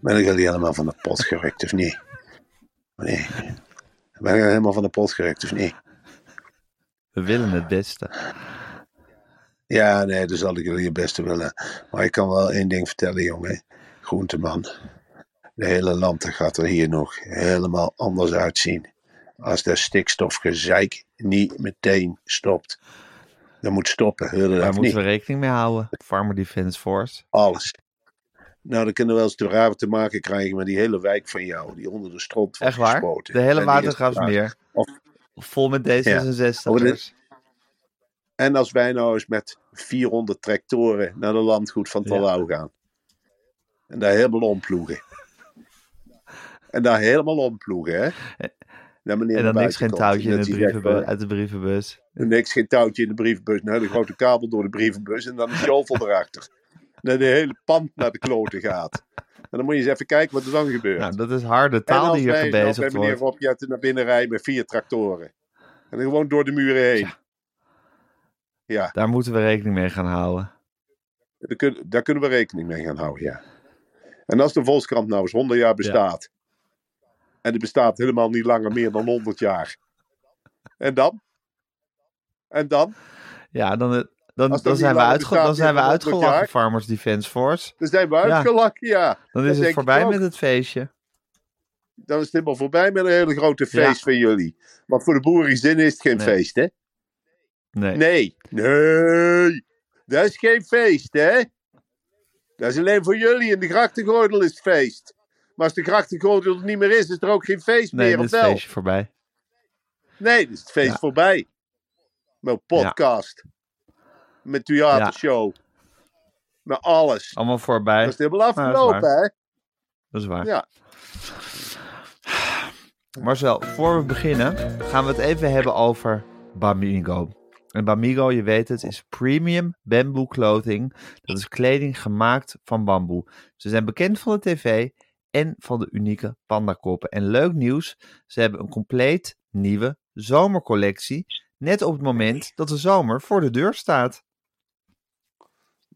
Ben ik al helemaal van de pot gerukt of niet? Nee. Ben ik al helemaal van de pot gerukt of niet? We willen het beste. Ja, nee, dat zal ik jullie het beste willen. Maar ik kan wel één ding vertellen, jongen. Groenteman. De hele land dat gaat er hier nog helemaal anders uitzien. Als de stikstofgezeik niet meteen stopt. Dat moet stoppen, Daar dat moeten niet? we rekening mee houden. Farmer Defense Force. Alles. Nou, dan kunnen we wel eens te raar te maken krijgen met die hele wijk van jou, die onder de wordt Echt waar? gespoten. De hele En Watergraafsmeer. Of- Vol met D66'ers. Oh, dit- En als wij nou eens met 400 tractoren naar de landgoed van Terlouw gaan. En daar helemaal omploegen. En daar helemaal omploegen, hè? Naar meneer En dan niks, geen touwtje in de brievenbus, uit de brievenbus. Niks, geen touwtje in de brievenbus. Nou, de grote kabel door de brievenbus en dan een shovel erachter. En de hele pand naar de kloten gaat. En dan moet je eens even kijken wat er dan gebeurt. Nou, dat is harde en taal als die hier wij nou bij gebezigd meneer wordt. Rob Jetten naar binnen rijden met vier tractoren. En dan gewoon door de muren heen. Ja, Daar moeten we rekening mee gaan houden. daar, kun- daar kunnen we rekening mee gaan houden, ja. En als de Volkskrant nou eens 100 jaar bestaat. En die bestaat helemaal niet langer meer dan 100 jaar. En dan? En dan? Ja, dan, dan, dan, zijn, we uitge dan zijn we meer dan 100 uitgelachen, jaar. Farmers Defense Force. Dan zijn we Ja. uitgelachen, ja. Dan is het voorbij met het feestje. Dan is het helemaal voorbij met een hele grote feest van jullie. Want voor de boerengezinnen is het geen Nee. feest, hè? Nee. Nee. Nee. Dat is geen feest, hè? Dat is alleen voor jullie. In de grachtengordel is het feest. Maar als de grachtengordel er niet meer is, is er ook geen feest Nee, meer, of is het feestje voorbij. Nee, dan is het feest Ja. voorbij. Een podcast. Met theatershow. Met alles. Allemaal voorbij. Dat is helemaal afgelopen, hè? Dat is waar. Ja. Marcel, voor we beginnen gaan we het even hebben over Bamigo. En Bamigo, je weet het, is premium bamboe clothing. Dat is kleding gemaakt van bamboe. Ze zijn bekend van de tv en van de unieke pandakoppen. En leuk nieuws, ze hebben een compleet nieuwe zomercollectie. Net op het moment dat de zomer voor de deur staat.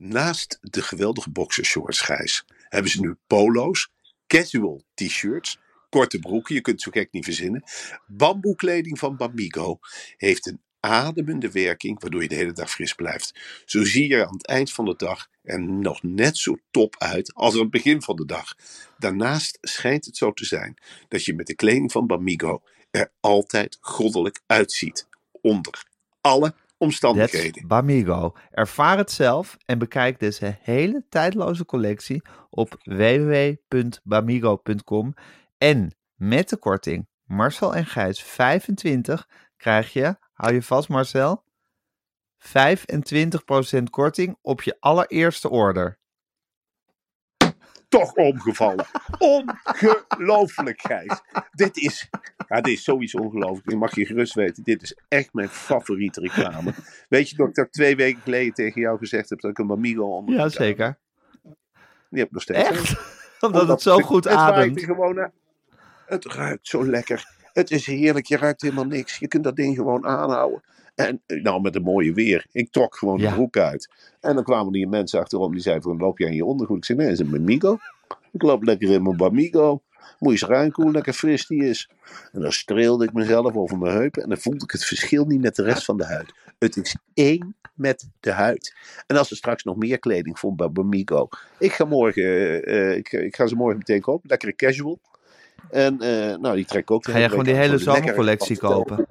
Naast de geweldige boxershorts, Gijs, hebben ze nu polo's, casual t-shirts, korte broeken, je kunt het zo gek niet verzinnen. Bamboekleding van Bamigo heeft een ademende werking, waardoor je de hele dag fris blijft. Zo zie je er aan het eind van de dag er nog net zo top uit als aan het begin van de dag. Daarnaast schijnt het zo te zijn dat je met de kleding van Bamigo er altijd goddelijk uitziet. Onder alle omstandigheden. Bamigo. Ervaar het zelf en bekijk deze hele tijdloze collectie op www.bamigo.com. En met de korting Marcel en Gijs 25 krijg je, hou je vast Marcel, 25% korting op je allereerste order. Toch omgevallen. Ongelooflijk, Gijs. Dit is, ja, dit is sowieso ongelooflijk. Je mag je gerust weten, dit is echt mijn favoriete reclame. Weet je dat ik twee weken geleden tegen jou gezegd heb dat ik een Amigo onder Ja, zeker. Die heb ik nog steeds. Echt? Omdat het zo goed het ademt. er gewoon naar. Het ruikt zo lekker. Het is heerlijk. Je ruikt helemaal niks. Je kunt dat ding gewoon aanhouden. En nou, met een mooie weer. Ik trok gewoon Ja. de broek uit. En dan kwamen die mensen achterom. Die zeiden van, loop jij in je ondergoed? Ik zei, nee, dat is een Bamigo. Ik loop lekker in mijn Bamigo. Moet je eens ruiken hoe lekker fris die is. En dan streelde ik mezelf over mijn heupen. En dan voelde ik het verschil niet met de rest van de huid. Het is één met de huid. En als er straks nog meer kleding voor bij Bamigo. Ik ga morgen, eh, eh, ik, ik ga ze morgen meteen kopen. Lekkere casual. En eh, nou, die trek ik ook. Ga je gewoon die hele zomercollectie kopen?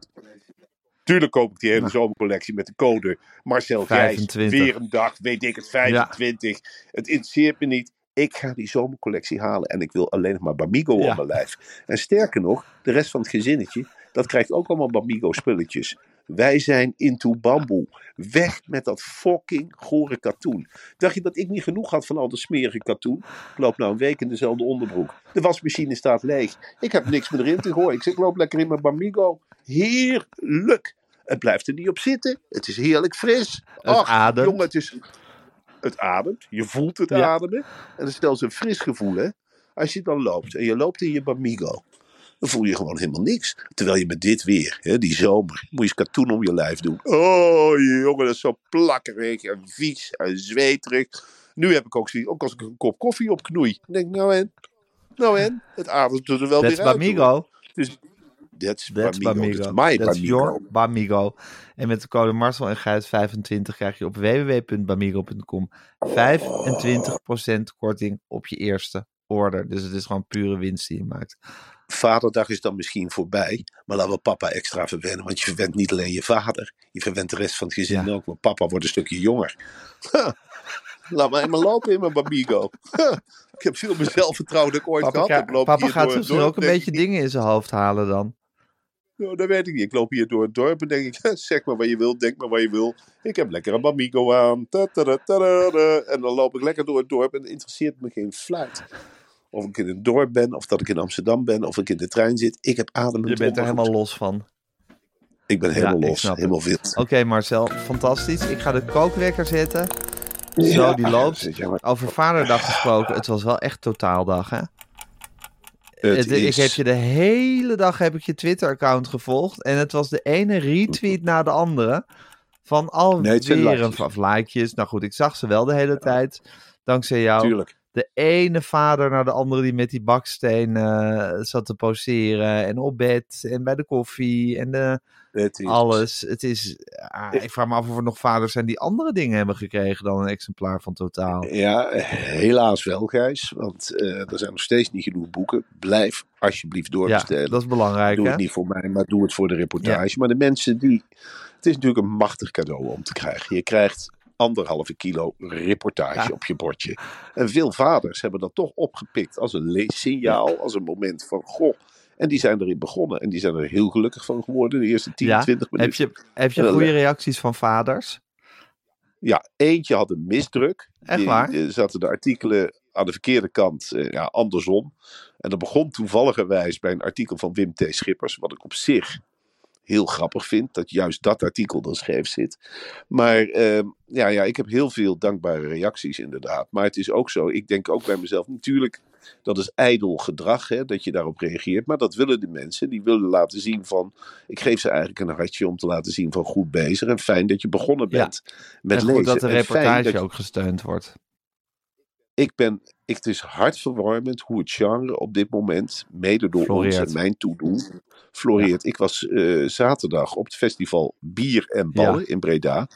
Tuurlijk koop ik die hele zomercollectie met de code Marcel Gijs. 25. Weer een dag, weet ik het, 25. Het interesseert me niet. Ik ga die zomercollectie halen en ik wil alleen nog maar Bamigo Ja. op mijn lijf. En sterker nog, de rest van het gezinnetje, dat krijgt ook allemaal Bamigo spulletjes. Wij zijn into bamboe. Weg met dat fucking gore katoen. Dacht je dat ik niet genoeg had van al dat smerige katoen? Ik loop nou een week in dezelfde onderbroek. De wasmachine staat leeg. Ik heb niks meer erin te gooien. Ik zeg, ik loop lekker in mijn Bamigo. Heerlijk. Het blijft er niet op zitten. Het is heerlijk fris. Het Ach, ademt. Jongen, het is... Het ademt. Je voelt het Ja. ademen. En dat is zelfs een fris gevoel, hè. Als je dan loopt en je loopt in je Bamigo. Dan voel je gewoon helemaal niks. Terwijl je met dit weer, hè, die zomer, moet je eens katoen om je lijf doen. Oh, jongen, dat is zo plakkerig en vies en zweterig. Nu heb ik ook ook als ik een kop koffie opknoei. Dan denk ik, nou en? Nou en? Het ademt er wel That's weer uit. Bamigo. Dus, that's, That's Bamigo. Bamigo. That's my That's Bamigo. your Bamigo. En met de code Marcel en Gijs 25 krijg je op www.bamigo.com 25% korting op je eerste order. Dus het is gewoon pure winst die je maakt. Vaderdag is dan misschien voorbij. Maar laten we papa extra verwennen. Want je verwent niet alleen je vader. Je verwent de rest van het gezin Ja. ook. Want papa wordt een stukje jonger. Laat me eenmaal lopen in mijn Bamigo. Ik heb veel meer zelfvertrouwen dan ik ooit Papa, gehad papa gaat misschien ook een beetje ik, dingen in zijn hoofd halen dan. Nou, dat weet ik niet. Ik loop hier door het dorp en denk ik, zeg maar wat je wil, denk maar wat je wil. Ik heb lekker een Bamigo aan. Ta-ta-da-ta-da-da. En dan loop ik lekker door het dorp en interesseert me geen fluit. Of ik in een dorp ben, of dat ik in Amsterdam ben, of ik in de trein zit. Ik heb adem Je bent er helemaal los van. Ik ben helemaal Ja, los, helemaal wild. Oké Marcel, fantastisch. Ik ga de kookwekker zetten. Zo, die loopt. Over vaderdag gesproken, het was wel echt totaaldag hè? Het Het- is- Ik heb je de hele dag heb ik je Twitter-account gevolgd. En het was de ene retweet na de andere. Van Nee, alweer een likejes. of likejes. Nou goed, ik zag ze wel de hele tijd. Dankzij jou. Tuurlijk. De ene vader naar de andere die met die baksteen eh, zat te poseren. En op bed. En bij de koffie. En de, Het alles. Het is, ah, ik vraag me af of er nog vaders zijn die andere dingen hebben gekregen dan een exemplaar van Totaal. Ja, helaas wel, Gijs. Want eh, er zijn nog steeds niet genoeg boeken. Blijf alsjeblieft Ja, doorbestellen. dat is belangrijk doe hè? het niet voor mij, maar doe het voor de reportage. Maar de mensen die... Het is natuurlijk een machtig cadeau om te krijgen. Je krijgt anderhalve kilo reportage Ja. op je bordje. En veel vaders hebben dat toch opgepikt als een leessignaal. Als een moment van, goh... En die zijn erin begonnen. En die zijn er heel gelukkig van geworden. De eerste 10, Ja, 20 Heb minuten. je, heb je goede eh, reacties van vaders? Ja, eentje had een misdruk. Echt Die- waar? die zaten de artikelen aan de verkeerde kant, eh, ja, andersom. En dat begon toevalligerwijs bij een artikel van Wim T. Schippers, wat ik op zich heel grappig vind, dat juist dat artikel dan scheef zit. Maar ehm, ja, ja, ik heb heel veel dankbare reacties inderdaad. Maar het is ook zo, ik denk ook bij mezelf, natuurlijk, dat is ijdel gedrag, hè, dat je daarop reageert. Maar dat willen de mensen, die willen laten zien van, ik geef ze eigenlijk een hartje om te laten zien van goed bezig en fijn dat je begonnen Ja. bent met en lezen. dat de reportage ook gesteund wordt. ik ben, ik, het is hartverwarmend hoe het genre op dit moment, mede door Floreert. ons en mijn toedoen, floreert. Ik was eh, zaterdag op het festival Bier en Ballen in Breda.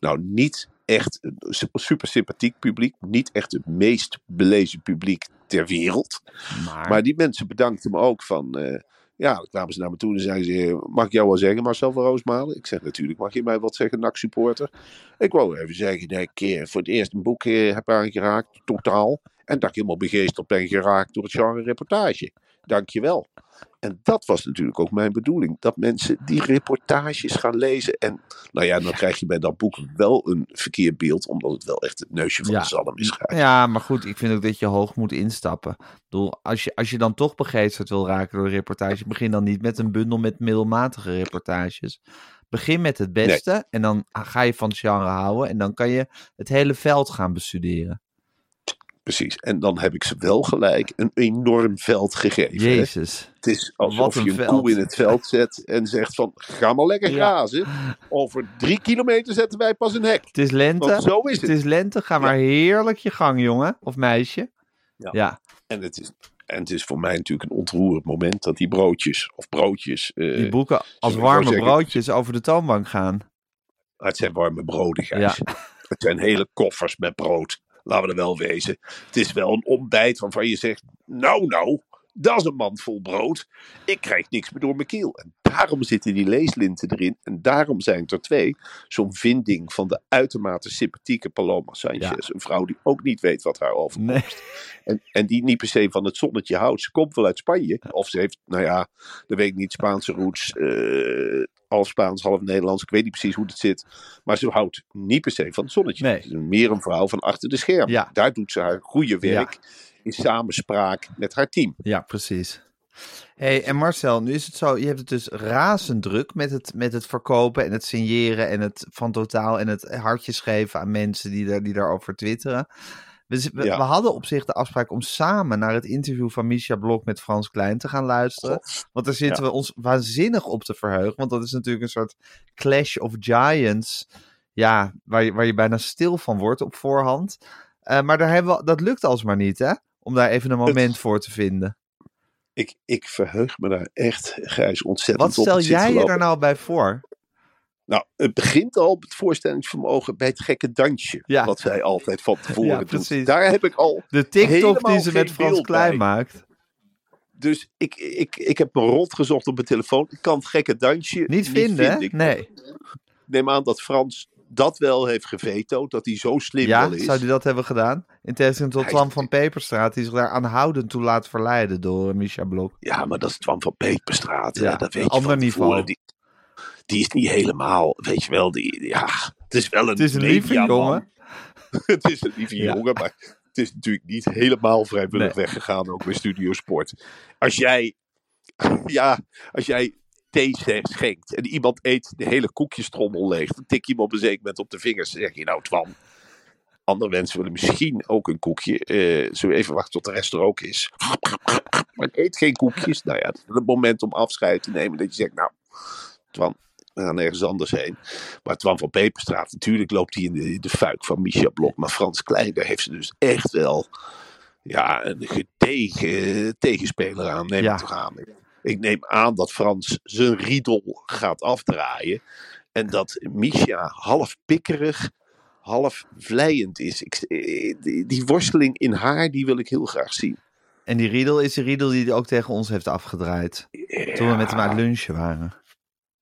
Nou, niet echt een su- super sympathiek publiek, niet echt het meest belezen publiek ter wereld. Maar, Maar die mensen bedankten me ook van. eh, ja, dan kwamen ze naar me toe en zeiden ze: Mag ik jou wel zeggen, Marcel van Roosmalen? Ik zeg natuurlijk: Mag je mij wat zeggen, NAC-supporter? Ik wou even zeggen dat ik voor het eerst een boek eh, heb aangeraakt, totaal. En dat ik helemaal begeesterd ben geraakt door het genre reportage. Dank je wel. En dat was natuurlijk ook mijn bedoeling. Dat mensen die reportages gaan lezen. En nou ja, dan krijg je bij dat boek wel een verkeerd beeld. Omdat het wel echt het neusje van Ja. de zalm is. Gijs. ja, maar goed, ik vind ook dat je hoog moet instappen. Ik bedoel, als je, als je dan toch begeesterd wil raken door een reportage, begin dan niet met een bundel met middelmatige reportages. Begin met het beste en dan ga je van het genre houden en dan kan je het hele veld gaan bestuderen. Precies. En dan heb ik ze wel gelijk een enorm veld gegeven. hè. Jezus. Het is Wat alsof een je een veld. koe in het veld zet en zegt van ga maar lekker Ja. grazen. Over drie kilometer zetten wij pas een hek. Het is lente. Want zo is het. het. is lente. Ga maar heerlijk je gang, jongen. Of meisje. Ja. ja. En het is, en het is voor mij natuurlijk een ontroerend moment dat die broodjes of broodjes. eh, Die boeken als warme zeggen- broodjes over de toonbank gaan. Het zijn warme broden, Gijs. Het zijn hele koffers met brood. Laten we er wel wezen. Het is wel een ontbijt waarvan je zegt: Nou, nou, dat is een mand vol brood. Ik krijg niks meer door mijn keel. En daarom zitten die leeslinten erin. En daarom zijn er twee. Zo'n vinding van de uitermate sympathieke Paloma Sanchez. Een vrouw die ook niet weet wat haar overkomt. Nee. En, en die niet per se van het zonnetje houdt. Ze komt wel uit Spanje. Of ze heeft, nou ja, dat weet ik niet, Spaanse roots. eh half Spaans, half Nederlands. Ik weet niet precies hoe het zit. Maar ze houdt niet per se van het zonnetje. Nee. Het is meer een vrouw van achter de schermen. Ja. Daar doet ze haar goede werk. In samenspraak met haar team. Ja, precies. hey, en Marcel, nu is het zo, je hebt het dus razend druk met het, met het verkopen en het signeren en het van totaal en het hartjes geven aan mensen die, daar die daarover twitteren. We, z- we, Ja. we hadden op zich de afspraak om samen naar het interview van Misha Blok met Frans Klein te gaan luisteren. Want daar zitten we ons waanzinnig op te verheugen. Want dat is natuurlijk een soort clash of giants. Ja, waar je, waar je bijna stil van wordt op voorhand. Eh, maar daar hebben we, dat lukt alsmaar niet, hè? Om daar even een moment voor te vinden. Ik, ik verheug me daar echt, Gijs, ontzettend Wat op. stel Het zit jij je er nou bij voor? Nou, het begint al het voorstellingsvermogen bij het gekke dansje. Ja. Wat zij altijd van tevoren Ja, doet. precies. Daar heb ik al De TikTok die ze met Frans Klein bij. maakt. Dus ik, ik, ik heb me rot gezocht op mijn telefoon. Ik kan het gekke dansje Niet vinden? Ik Nee. neem aan dat Frans dat wel heeft gevetood. Dat hij zo slim Ja, is. zou hij dat hebben gedaan? In tegenstelling tot Hij- Twan van Peperstraat, die zich daar aanhoudend toe laat verleiden door uh, Misha Blok. Ja, maar dat is Twan van Peperstraat. Ja, dat weet een je ander van niveau. Die, die is niet helemaal, weet je wel. Die, ja, het is wel een Het is een lieve jongen. het is een lieve Ja. jongen, maar het is natuurlijk niet helemaal vrijwillig Nee. weggegaan, ook bij Studio Sport. Als jij, ja, als jij thee schenkt en iemand eet de hele koekjestrommel leeg, dan tik je hem op een zeker moment op de vingers. Dan zeg je, nou Twan, andere mensen willen misschien ook een koekje. Eh zullen we even wachten tot de rest er ook is? Maar ik eet geen koekjes. Nou ja, het is het moment om afscheid te nemen. Dat je zegt, nou, Twan, we gaan ergens anders heen. Maar Twan van Peperstraat, natuurlijk loopt hij in de, in de fuik van Micha Blok. Maar Frans Klein, daar heeft ze dus echt wel ja, een gedegen tegenspeler aan, neem Ja. toch aan. Ik neem aan dat Frans zijn riedel gaat afdraaien. En dat Misha half pikkerig, half vlijend is. Ik, eh, die, worsteling in haar, die wil ik heel graag zien. En die Riedel is de Riedel die hij ook tegen ons heeft afgedraaid. Toen we met hem uit lunchen waren.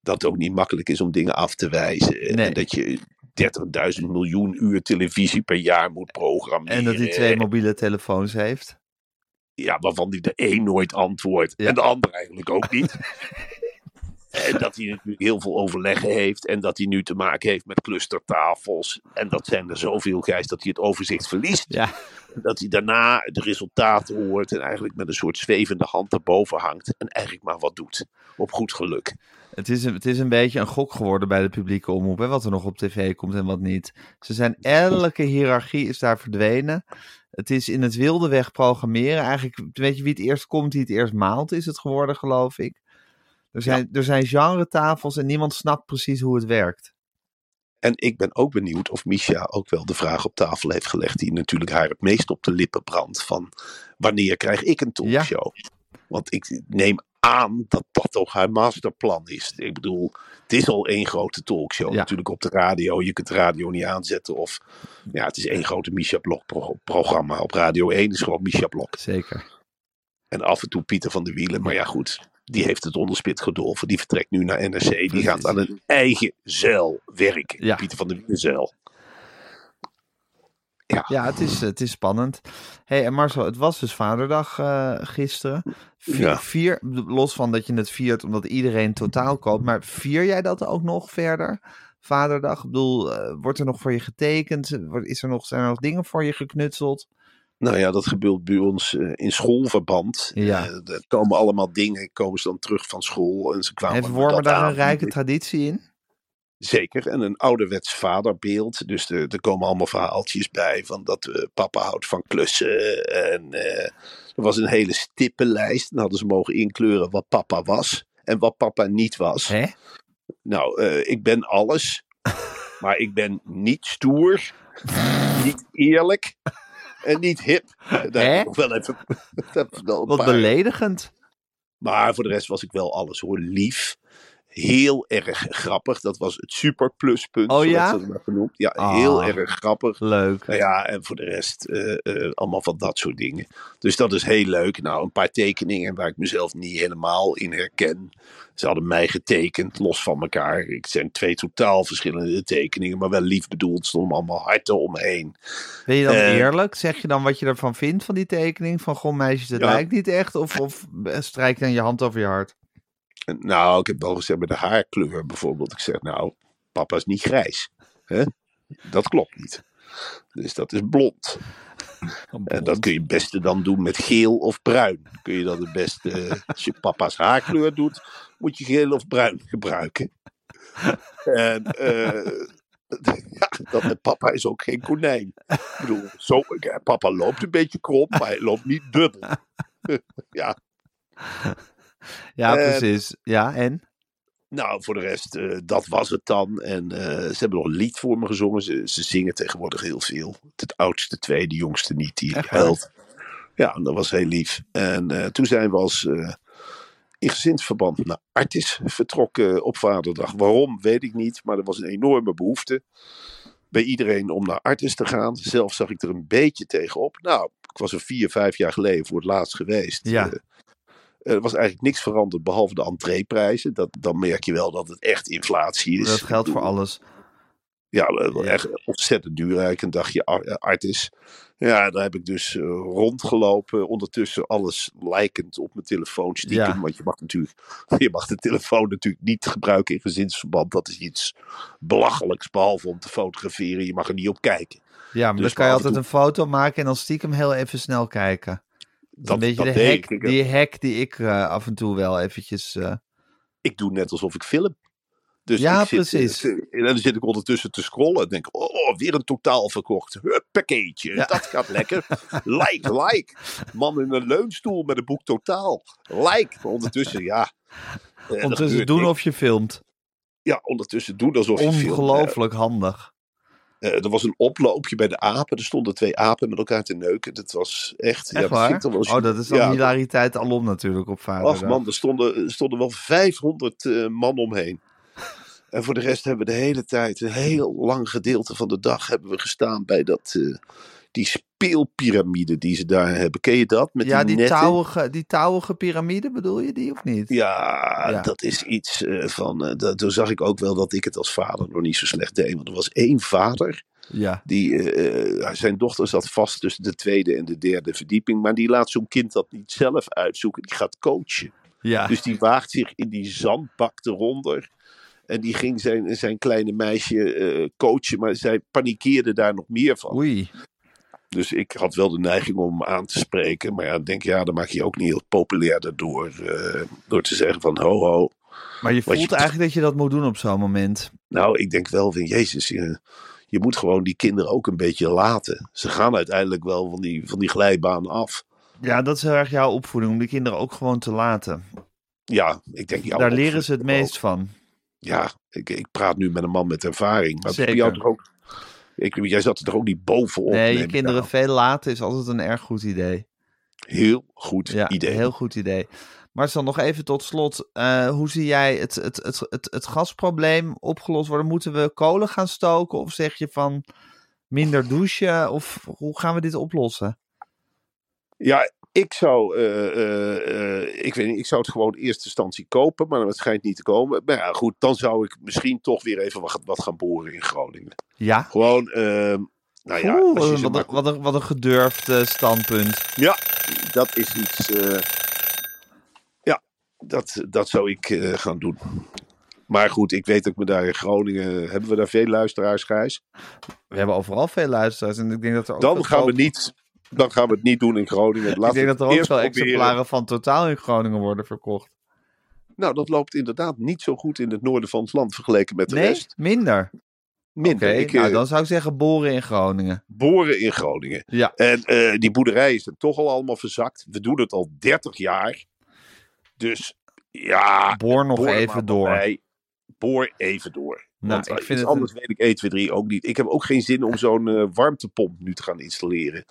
dat het ook niet makkelijk is om dingen af te wijzen. Nee. En dat je 30.000 miljoen uur televisie per jaar moet programmeren. En dat hij twee mobiele telefoons heeft. Ja, waarvan hij de een nooit antwoordt. Ja. En de ander eigenlijk ook niet. en dat hij natuurlijk heel veel overleggen heeft. En dat hij nu te maken heeft met clustertafels. En dat zijn er zoveel, Gijs, dat hij het overzicht verliest. Ja, Dat hij daarna de resultaten hoort. En eigenlijk met een soort zwevende hand erboven hangt. En eigenlijk maar wat doet. Op goed geluk. Het is, een, het is een beetje een gok geworden bij de publieke omroep. Hè, wat er nog op tv komt en wat niet. Ze zijn, elke hiërarchie is daar verdwenen. Het is in het wilde weg programmeren. Eigenlijk, weet je wie het eerst komt, die het eerst maalt, is het geworden, geloof ik. Er zijn, er zijn genre-tafels en niemand snapt precies hoe het werkt. En ik ben ook benieuwd of Misha ook wel de vraag op tafel heeft gelegd. Die natuurlijk haar het meest op de lippen brandt. Van wanneer krijg ik een talkshow? Want ik neem aan dat dat toch haar masterplan is. Ik bedoel, het is al één grote talkshow. Ja. Natuurlijk op de radio. Je kunt de radio niet aanzetten. Of ja, het is één grote Misha Blok pro- programma. Op Radio 1 is gewoon Misha Blok. Zeker. En af en toe Pieter van der Wielen. Maar ja, goed. Die heeft het onderspit gedolven. Die vertrekt nu naar NRC. Die gaat aan een eigen zeil werken. Ja. Pieter van der Wielen zeil. Ja. Ja, het is, het is spannend. hey, en Marcel, het was dus Vaderdag eh, gisteren. Vier, Ja. vier, los van dat je het viert omdat iedereen totaal koopt. Maar vier jij dat ook nog verder? Vaderdag? Ik bedoel, eh, wordt er nog voor je getekend? Wordt- Is er nog, zijn er nog dingen voor je geknutseld? Nou ja, dat gebeurt bij ons eh, in schoolverband. Ja. Er komen allemaal dingen, komen ze dan terug van school. En ze kwamen Heeft daar een rijke traditie in? Zeker, en een ouderwets vaderbeeld. Dus er, er komen allemaal verhaaltjes bij van dat eh, papa houdt van klussen. En eh, er was een hele stippenlijst. Dan hadden ze mogen inkleuren wat papa was en wat papa niet was. Hè? Nou, eh, ik ben alles. maar ik ben niet stoer, niet eerlijk en niet hip. Daar nog wel even... wel Wat paar- beledigend. maar voor de rest was ik wel alles hoor. Lief. Heel erg grappig. Dat was het super pluspunt. Oh ja? dat maar genoemd. Ja, Ah. heel erg grappig. Leuk. Nou ja, en voor de rest eh, eh, allemaal van dat soort dingen. Dus dat is heel leuk. Nou, een paar tekeningen waar ik mezelf niet helemaal in herken. Ze hadden mij getekend, los van elkaar. Het zijn twee totaal verschillende tekeningen, maar wel lief bedoeld. Stonden allemaal harten omheen. Ben je dan Eh, eerlijk? Zeg je dan wat je ervan vindt van die tekening? Van goh meisjes, het Ja. lijkt niet echt? Of, of strijk dan je hand over je hart? Nou, ik heb wel gezegd met de haarkleur bijvoorbeeld. Ik zeg, nou, papa is niet grijs. Hè? Dat klopt niet. Dus dat is blond. En dat kun je het beste dan doen met geel of bruin. Kun je dat het beste, eh, als je papa's haarkleur doet, moet je geel of bruin gebruiken. En eh, ja, dat, papa is ook geen konijn. Ik bedoel, zo, papa loopt een beetje krom, maar hij loopt niet dubbel. ja, Ja, Eh, precies. Ja, en? nou, voor de rest, eh, dat was het dan. En eh, ze hebben nog een lied voor me gezongen. Ze, ze zingen tegenwoordig heel veel. Het oudste twee, de jongste niet, die Echt waar? huilt. Ja, dat was heel lief. En eh, toen zijn we als in gezinsverband naar Artis vertrokken op Vaderdag. Waarom, weet ik niet. Maar er was een enorme behoefte bij iedereen om naar Artis te gaan. Zelf zag ik er een beetje tegenop. Nou, ik was er vier, vijf jaar geleden voor het laatst geweest. Ja. Er was eigenlijk niks veranderd behalve de entreeprijzen. Dat, dan merk je wel dat het echt inflatie is. Dat geldt voor alles. Ja, echt ontzettend duur eigenlijk. Een dagje eh, Artis. Ja, daar heb ik dus eh, rondgelopen. Ondertussen alles lijkend op mijn telefoon stiekem. Ja. Want je mag natuurlijk je mag de telefoon natuurlijk niet gebruiken in gezinsverband. Dat is iets belachelijks. Behalve om te fotograferen. Je mag er niet op kijken. Ja, maar Dus dan kan je altijd een foto maken en dan stiekem heel even snel kijken. Dat is Dat, een beetje dat de deed hack, ik. die hack die ik eh, af en toe wel eventjes... eh, ik doe net alsof ik film. Dus Ja, zit, precies. eh, en dan zit ik ondertussen te scrollen en denk, oh, weer een totaal verkocht. Ja. dat gaat lekker. Like, like. Man in een leunstoel met een boek totaal. Like. Maar ondertussen, ja. ondertussen doen niks. of je filmt. Ja, ondertussen doen alsof je filmt. Ongelooflijk handig. Eh, er was een oploopje bij de apen. Er stonden twee apen met elkaar te neuken. Dat was echt... ja, dat waar? Oh, dat is dan ja, hilariteit alom natuurlijk op vader. Ach man, er stonden, stonden wel 500 eh, man omheen. En voor de rest hebben we de hele tijd, een heel lang gedeelte van de dag, hebben we gestaan bij dat, eh, die speelpiramide die ze daar hebben. Ken je dat? Met ja, die, touwige, die touwige piramide bedoel je die of niet? Ja, Ja. dat is iets eh, van. eh, dat, toen zag ik ook wel dat ik het als vader nog niet zo slecht deed. Want er was één vader. Ja. Die, eh, zijn dochter zat vast tussen de tweede en de derde verdieping. Maar die laat zo'n kind dat niet zelf uitzoeken. Die gaat coachen. Ja. Dus die waagt zich in die zandbak eronder. En die ging zijn, zijn kleine meisje coachen. Maar zij panikeerde daar nog meer van. Oei. Dus ik had wel de neiging om hem aan te spreken. Maar ja, denk, ja, dan maak je ook niet heel populair daardoor. eh, door te zeggen van, ho, ho. Maar je voelt je- eigenlijk dat je dat moet doen op zo'n moment. Nou, ik denk wel van, jezus, je, je moet gewoon die kinderen ook een beetje laten. Ze gaan uiteindelijk wel van die, van die glijbaan af. Ja, dat is heel erg jouw opvoeding, om die kinderen ook gewoon te laten. Ja, ik denk... jouw Daar leren ze het meest ook. van. Ja, ik, ik praat nu met een man met ervaring. Maar Zeker. bij jou toch ook... Ik, jij zat er toch ook niet bovenop? Nee, je kinderen veel laten is altijd een erg goed idee. Heel goed Ja, idee. heel goed idee. Maar dan nog even tot slot. eh, hoe zie jij het, het, het, het, het gasprobleem opgelost worden? Moeten we kolen gaan stoken? Of zeg je van minder douchen? Of hoe gaan we dit oplossen? Ja, ik zou, eh, eh, eh, ik weet niet, ik zou het gewoon in eerste instantie kopen, maar het schijnt niet te komen. Maar ja, goed, dan zou ik misschien toch weer even wat, wat gaan boren in Groningen. Ja? Gewoon, ehm, nou ja, Oeh, wat, een, maar- wat, een, wat een gedurfd standpunt. ja, dat is iets, ja, dat, dat zou ik gaan doen. Maar goed, ik weet dat ik me daar in Groningen, hebben we daar veel luisteraars, Gijs? We hebben overal veel luisteraars. En ik denk dat er ook Dan gaan we niet, dan gaan we het niet doen in Groningen. Ik denk dat er ook proberen. exemplaren van totaal in Groningen worden verkocht. Nou, dat loopt inderdaad niet zo goed in het noorden van het land vergeleken met de Nee, rest. minder. Minder. Ik, nou eh, dan zou ik zeggen boren in Groningen. boren in Groningen. Ja. En eh, die boerderij is er toch al allemaal verzakt. We doen het al 30 jaar. Dus ja, Boor nog boor even door. bij. Boor even door. Nou, Want ik vind iets het anders weet ik 1, 2, 3 ook niet. Ik heb ook geen zin om zo'n eh, warmtepomp nu te gaan installeren.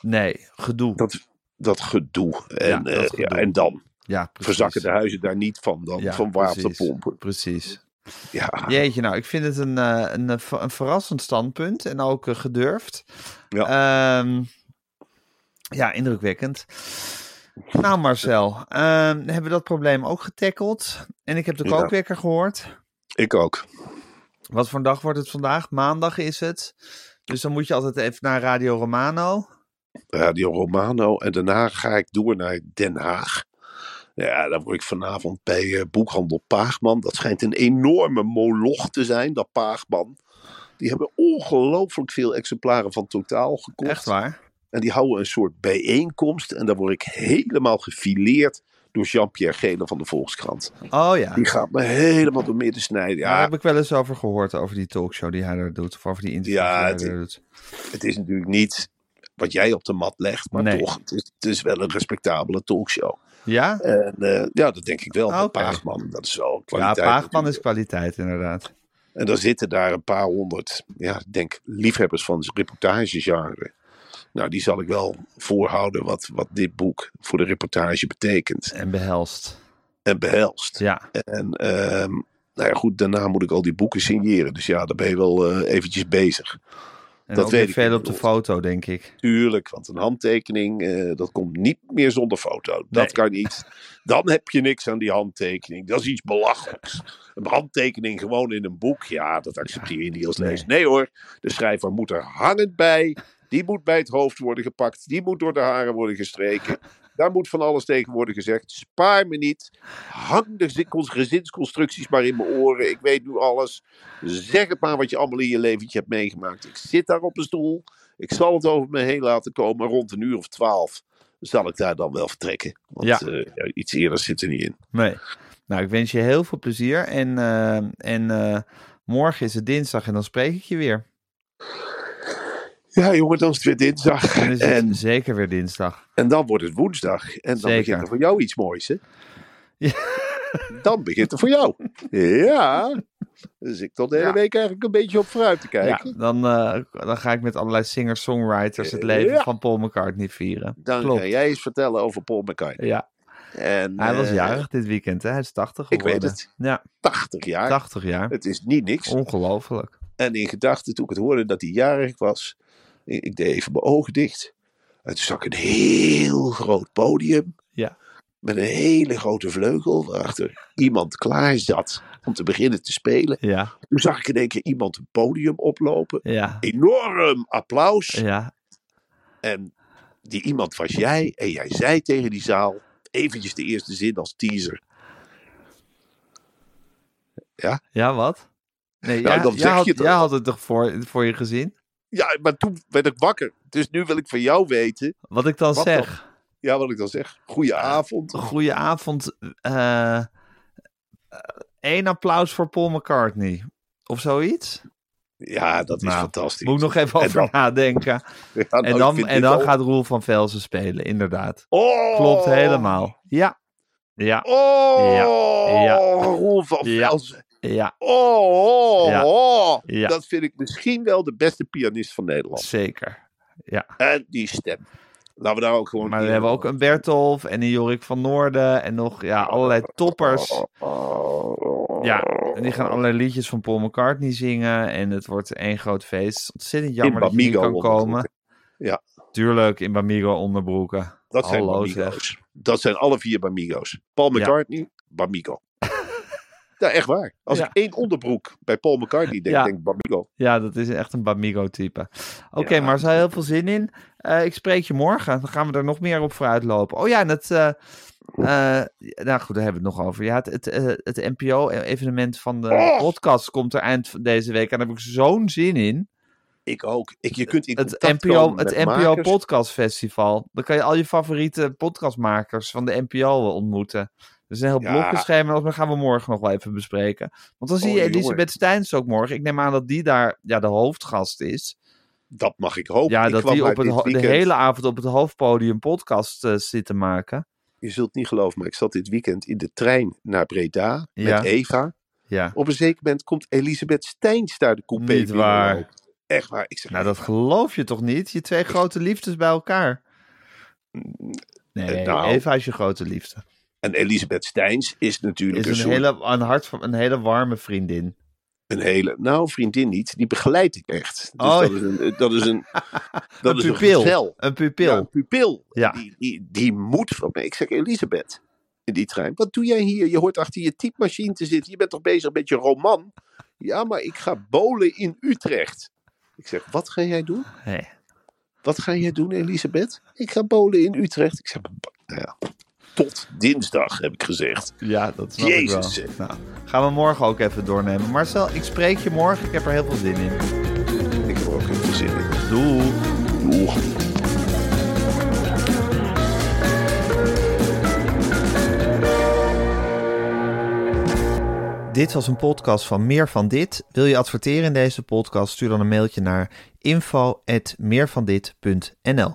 Nee, gedoe. Dat, dat gedoe. En, Ja, dat eh, gedoe. ja, en dan ja, precies. verzakken de huizen daar niet van. Dan Ja, van warmtepompen. Precies. Ja, Jeetje, nou, ik vind het een, eh, een, ver- een verrassend standpunt en ook gedurfd. Ja. Ehm, ja, indrukwekkend. Nou, Marcel, ehm, hebben we dat probleem ook getackeld? En ik heb de kookwekker gehoord. Ik ook. Wat voor een dag wordt het vandaag? Maandag is het. Dus dan moet je altijd even naar Radio Romano. Radio Romano. En daarna ga ik door naar Den Haag. Ja, dan word ik vanavond bij eh, boekhandel Paagman. Dat schijnt een enorme moloch te zijn, dat Paagman. Die hebben ongelooflijk veel exemplaren van Totaal gekocht. Echt waar? En die houden een soort bijeenkomst. En dan word ik helemaal gefileerd door Jean-Pierre Gele van de Volkskrant. Oh ja. Die gaat me helemaal door midden snijden. Daar Ja, heb ik wel eens over gehoord, over die talkshow die hij daar doet. Of over die interviews Ja, die hij het- daar doet. het is natuurlijk niet wat jij op de mat legt. Maar Nee. toch, het is, het is wel een respectabele talkshow. Ja? En eh, ja, dat denk ik wel. Paagman, dat is wel Ja, kwaliteit. Paagman is kwaliteit, inderdaad. En dan zitten daar een paar honderd, ja, denk liefhebbers van het reportagegenre. Nou, die zal ik wel voorhouden wat, wat dit boek voor de reportage betekent En behelst. en behelst. Ja. En ehm, nou ja, goed, daarna moet ik al die boeken signeren. Dus ja, daar ben je wel eh, eventjes bezig. En Dat weet ik veel op de foto, denk ik. Tuurlijk, want een handtekening, eh, dat komt niet meer zonder foto. Dat Nee. kan niet. Dan heb je niks aan die handtekening. Dat is iets belachelijks. Een handtekening gewoon in een boek, ja, dat accepteer je niet als Nee. lezer. Nee hoor, de schrijver moet er hangend bij. Die moet bij het hoofd worden gepakt. Die moet door de haren worden gestreken. Daar moet van alles tegen worden gezegd. Spaar me niet. Hang de zi- gezinsconstructies maar in mijn oren. Ik weet nu alles. Zeg het maar wat je allemaal in je leventje hebt meegemaakt. Ik zit daar op een stoel. Ik zal het over me heen laten komen. Rond een uur of twaalf zal ik daar dan wel vertrekken. Want Ja. eh, ja, iets eerder zit er niet in. Nee. Nou, ik wens je heel veel plezier. En, eh, en eh, morgen is het dinsdag en dan spreek ik je weer. Ja, jongen, dan is het weer dinsdag. Dan is het En, zeker weer dinsdag. en dan wordt het woensdag. En dan Zeker. begint er voor jou iets moois, hè? Ja. Dan begint er voor jou. Ja. Dus ik tot de hele Ja. week eigenlijk een beetje op vooruit te Ja, kijken. dan, eh, dan ga ik met allerlei singer-songwriters het leven Ja. van Paul McCartney vieren. Dan Klopt. ga jij eens vertellen over Paul McCartney. Ja, En, hij was eh, jarig dit weekend, hè? Hij is 80 Ik geworden. weet het. Ja, 80 jaar. 80 jaar. Het is niet niks. Ongelooflijk. En in gedachten, toen ik het hoorde dat hij jarig was, ik deed even mijn ogen dicht. En toen zag ik een heel groot podium. Ja. Met een hele grote vleugel, waarachter iemand klaar zat om te beginnen te spelen. Ja, Toen zag ik in één keer iemand een podium oplopen. ja, Enorm applaus. ja. En die iemand was jij. En jij zei tegen die zaal, eventjes de eerste zin als teaser. Ja, wat? Nee, Nou, jij, dan jij zeg had, je toch jij had het toch voor, voor je gezien? Ja, maar toen werd ik wakker. Dus nu wil ik van jou weten, Wat ik dan Wat zeg. ja, wat ik dan zeg. Goedenavond. Goedenavond. eh Eén applaus voor Paul McCartney. Of zoiets? Ja, dat is Nou, fantastisch. Moet ik nog even En over dan- nadenken. Ja, nou, En dan, en dan gaat Roel van Velzen spelen, inderdaad. Oh! Klopt helemaal. Ja. Ja. Oh! Ja. Ja. Roel van. Velzen. Ja, Oh, oh, Ja. oh. Ja. Dat vind ik misschien wel de beste pianist van Nederland. zeker. Ja. En die stem. Laten we daar ook gewoon... Maar we hebben ook een Bertolf en een Jorik van Noorden en nog ja, allerlei toppers. Ja, en die gaan allerlei liedjes van Paul McCartney zingen. En het wordt één groot feest. Ontzettend jammer dat je niet kan komen. Ja. Tuurlijk, in Bamigo onderbroeken. Dat zijn. Dat zijn alle vier Bamigo's. Paul McCartney, Bamigo. Ja, echt waar. Als Ja. ik één onderbroek bij Paul McCartney denk, Ja. denk ik Bamigo. Ja, dat is echt een Bamigo-type. Oké, maar er heel veel zin in. Eh, ik spreek je morgen. Dan gaan we er nog meer op vooruit lopen. Oh ja, en het... eh, eh, nou goed, daar hebben we het nog over. Ja, het, het, het NPO-evenement van de Oh! podcast komt er eind van deze week. En daar heb ik zo'n zin in. Ik ook. Ik, je kunt in Het NPO, het NPO makers. Podcast Festival. Dan kan je al je favoriete podcastmakers van de NPO ontmoeten. Dus een heel Ja. blokkenschema, dat gaan we morgen nog wel even bespreken. Want dan zie Oh, je. Elisabeth Steins ook morgen. Ik neem aan dat die daar ja, de hoofdgast is. Dat mag ik hopen. Ja, Ik dat die op het, de hele avond op het hoofdpodium podcast eh, zit te maken. Je zult het niet geloven, maar ik zat dit weekend in de trein naar Breda met. Eva. Ja. Op een zeker moment komt Elisabeth Steins daar de coupé Niet waar. Echt waar. Ik zeg, Nou, dat geloof je toch niet? Je twee grote liefdes bij elkaar. Nee, Eh, nou. Eva is je grote liefde. En Elisabeth Steins is natuurlijk Is een, hele, een, hart van, een hele warme vriendin. een hele... Nou, vriendin niet. Die begeleid ik echt. Dus Oh. dat is een... Dat is een, dat een is pupil. een pupil. Ja, een pupil. Ja. Die, die, die moet van mij. Ik zeg, Elisabeth, in die trein. Wat doe jij hier? Je hoort achter je typemachine te zitten. Je bent toch bezig met je roman? Ja, maar ik ga bowlen in Utrecht. Ik zeg, wat ga jij doen? Nee. Wat ga jij doen, Elisabeth? Ik ga bowlen in Utrecht. Ik zeg, nou ja, tot dinsdag, heb ik gezegd. Ja, dat snap Jezus, ik wel. Nou, gaan we morgen ook even doornemen. Marcel, ik spreek je morgen. Ik heb er heel veel zin in. Ik heb er ook even zin in. Doei. Dit was een podcast van Meer van Dit. Wil je adverteren in deze podcast? Stuur dan een mailtje naar info.meervandit.nl